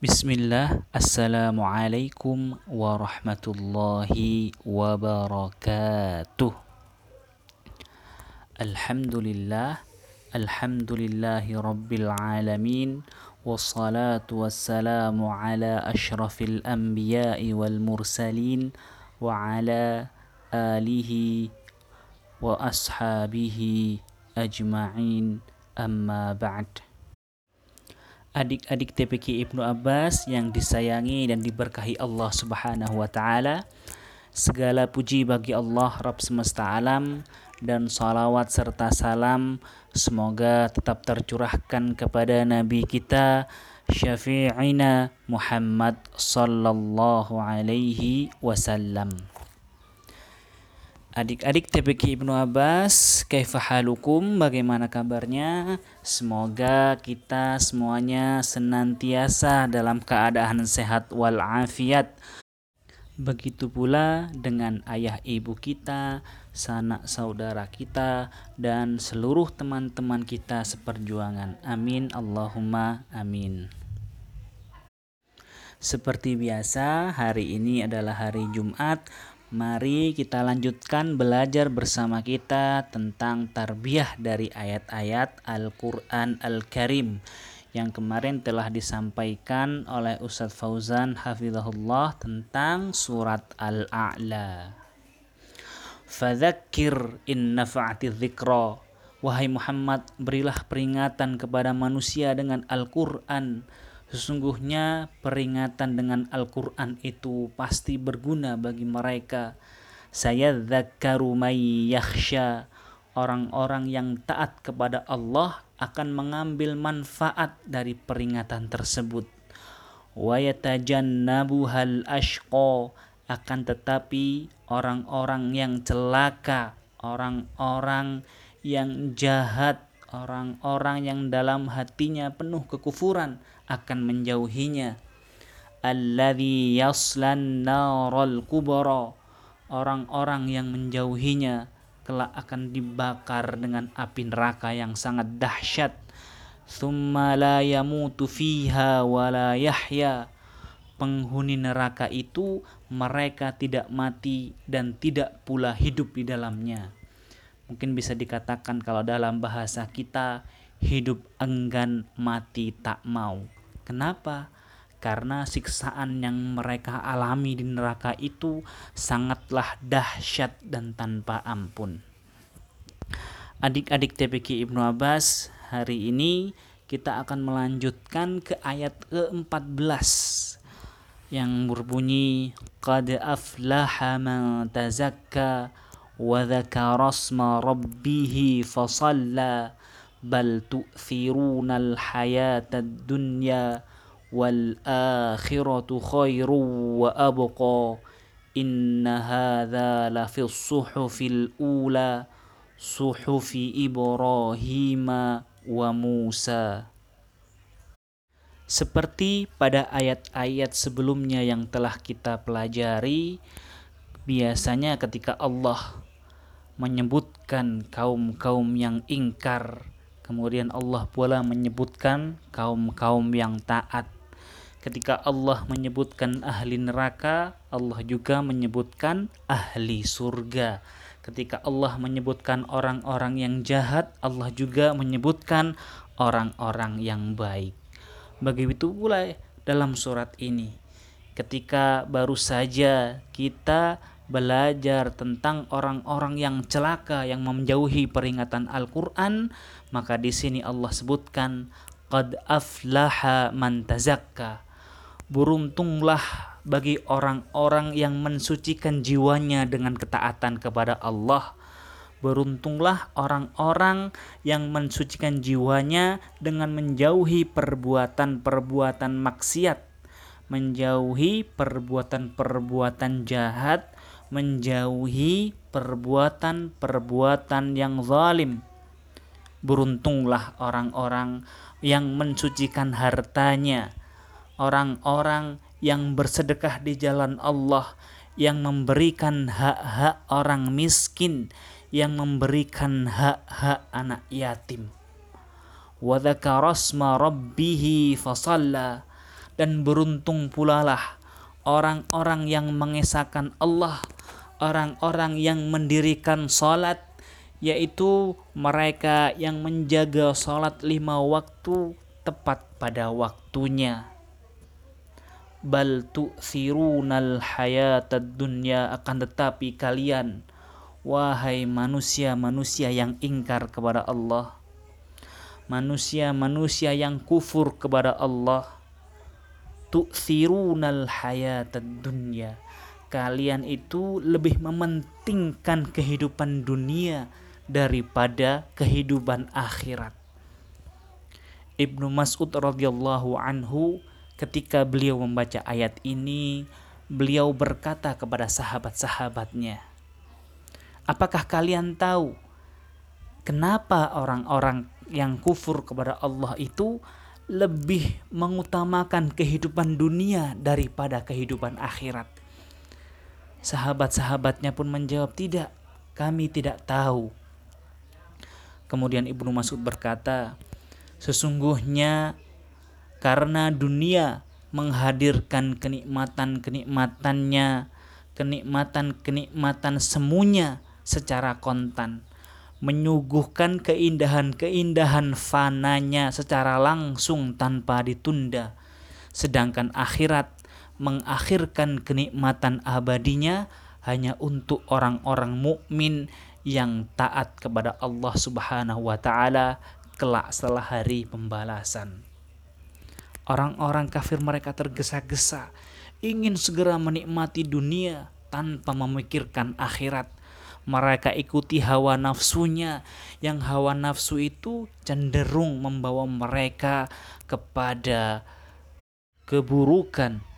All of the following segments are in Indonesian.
بسم الله السلام عليكم ورحمة الله وبركاته الحمد لله الحمد لله رب العالمين والصلاة والسلام على أشرف الأنبياء والمرسلين وعلى آله وأصحابه أجمعين أما بعد Adik-adik TPQ Ibnu Abbas yang disayangi dan diberkahi Allah Subhanahu wa taala Segala puji bagi Allah Rabb semesta alam dan salawat serta salam semoga tetap tercurahkan kepada Nabi kita Syafi'ina Muhammad sallallahu alaihi wasallam. Adik-adik TPQ Ibnu Abbas, kaifahalukum? Bagaimana kabarnya? Semoga kita semuanya senantiasa dalam keadaan sehat walafiat. Begitu pula dengan ayah ibu kita, sanak saudara kita, dan seluruh teman-teman kita seperjuangan. Amin Allahumma amin. Seperti biasa, hari ini adalah hari Jumat Mari kita lanjutkan belajar bersama kita tentang tarbiyah dari ayat-ayat Al-Quran Al-Karim yang kemarin telah disampaikan oleh Ustadz Fauzan Hafizahullah tentang surat Al-A'la. Fadzakir in nafa'ati dzikra. Wahai Muhammad, berilah peringatan kepada manusia dengan Al-Quran Sesungguhnya peringatan dengan Al-Quran itu pasti berguna bagi mereka. Saya dzakaru yakhsha. Orang-orang yang taat kepada Allah akan mengambil manfaat dari peringatan tersebut. Wa yatajannabuhal ashqa. Akan tetapi orang-orang yang celaka, orang-orang yang jahat, orang-orang yang dalam hatinya penuh kekufuran akan menjauhinya. Alladhi yaslan naral kubara orang-orang yang menjauhinya kelak akan dibakar dengan api neraka yang sangat dahsyat. Thumma la yamutu fiha wa la yahya. Penghuni neraka itu mereka tidak mati dan tidak pula hidup di dalamnya. Mungkin bisa dikatakan kalau dalam bahasa kita hidup enggan mati tak mau kenapa? Karena siksaan yang mereka alami di neraka itu sangatlah dahsyat dan tanpa ampun. Adik-adik TPQ Ibnu Abbas hari ini kita akan melanjutkan ke ayat ke-14 yang berbunyi qad aflaha man tazakka bal tu'thirunal الحياة dunya wal akhiratu khairu wa هذا inna hadha الأولى صحف إبراهيم ula suhufi Ibrahim wa Musa. Seperti pada ayat-ayat sebelumnya yang telah kita pelajari biasanya ketika Allah menyebutkan kaum-kaum yang ingkar Kemudian Allah pula menyebutkan kaum-kaum yang taat. Ketika Allah menyebutkan ahli neraka, Allah juga menyebutkan ahli surga. Ketika Allah menyebutkan orang-orang yang jahat, Allah juga menyebutkan orang-orang yang baik. Begitu pula dalam surat ini. Ketika baru saja kita belajar tentang orang-orang yang celaka yang menjauhi peringatan Al-Qur'an, maka di sini Allah sebutkan qad aflaha man tazakka. Beruntunglah bagi orang-orang yang mensucikan jiwanya dengan ketaatan kepada Allah. Beruntunglah orang-orang yang mensucikan jiwanya dengan menjauhi perbuatan-perbuatan maksiat, menjauhi perbuatan-perbuatan jahat, menjauhi perbuatan-perbuatan yang zalim. Beruntunglah orang-orang yang mensucikan hartanya, orang-orang yang bersedekah di jalan Allah, yang memberikan hak-hak orang miskin, yang memberikan hak-hak anak yatim. Wa rabbihi fasalla dan beruntung pula lah orang-orang yang mengesahkan Allah, orang-orang yang mendirikan salat, yaitu mereka yang menjaga salat lima waktu tepat pada waktunya. Bal tu'thirunal hayatad dunya akan tetapi kalian wahai manusia-manusia yang ingkar kepada Allah manusia-manusia yang kufur kepada Allah tu'thirunal hayatad dunya kalian itu lebih mementingkan kehidupan dunia daripada kehidupan akhirat Ibnu Mas'ud radhiyallahu anhu ketika beliau membaca ayat ini beliau berkata kepada sahabat-sahabatnya Apakah kalian tahu kenapa orang-orang yang kufur kepada Allah itu lebih mengutamakan kehidupan dunia daripada kehidupan akhirat. Sahabat-sahabatnya pun menjawab, "Tidak, kami tidak tahu." Kemudian Ibnu Mas'ud berkata, "Sesungguhnya karena dunia menghadirkan kenikmatan-kenikmatannya, kenikmatan-kenikmatan semuanya secara kontan." menyuguhkan keindahan-keindahan fananya secara langsung tanpa ditunda. Sedangkan akhirat mengakhirkan kenikmatan abadinya hanya untuk orang-orang mukmin yang taat kepada Allah Subhanahu wa taala kelak setelah hari pembalasan. Orang-orang kafir mereka tergesa-gesa ingin segera menikmati dunia tanpa memikirkan akhirat mereka ikuti hawa nafsunya yang hawa nafsu itu cenderung membawa mereka kepada keburukan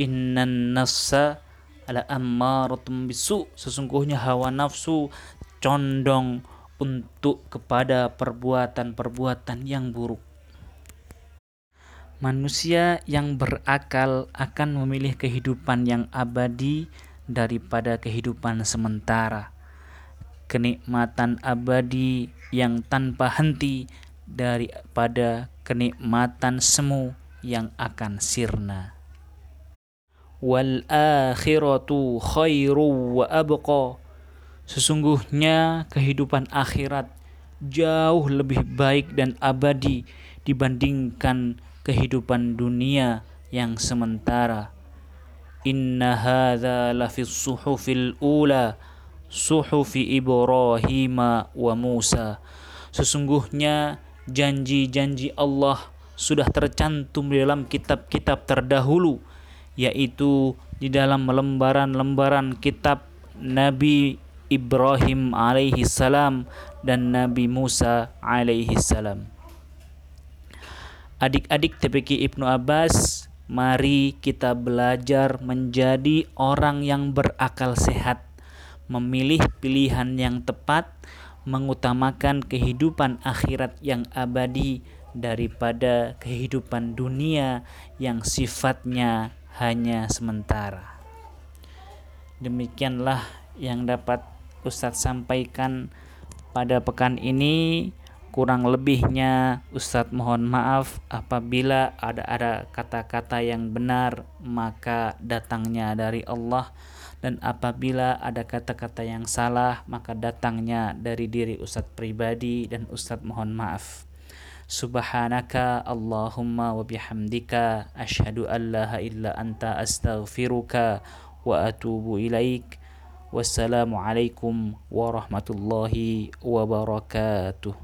innan nafsa ala ammaratum bisu. Sesungguhnya hawa nafsu condong untuk kepada perbuatan-perbuatan yang buruk. Manusia yang berakal akan memilih kehidupan yang abadi daripada kehidupan sementara, kenikmatan abadi yang tanpa henti daripada kenikmatan semu yang akan sirna. Wal akhiratu khairu wa abqa. Sesungguhnya kehidupan akhirat jauh lebih baik dan abadi dibandingkan kehidupan dunia yang sementara. Inna hadha lafi suhufil ula suhufi Ibrahim wa Musa. Sesungguhnya janji-janji Allah sudah tercantum di dalam kitab-kitab terdahulu yaitu di dalam lembaran-lembaran kitab Nabi Ibrahim alaihi salam dan Nabi Musa alaihi salam. Adik-adik TPQ Ibnu Abbas Mari kita belajar menjadi orang yang berakal sehat, memilih pilihan yang tepat, mengutamakan kehidupan akhirat yang abadi daripada kehidupan dunia yang sifatnya hanya sementara. Demikianlah yang dapat Ustadz sampaikan pada pekan ini. Kurang lebihnya Ustadz mohon maaf apabila ada ada kata-kata yang benar maka datangnya dari Allah dan apabila ada kata-kata yang salah maka datangnya dari diri Ustadz pribadi dan Ustadz mohon maaf. سبحانك اللهم وبحمدك أشهد أن لا إلا أنت أستغفرك وأتوب إليك. والسلام عليكم ورحمة الله وبركاته.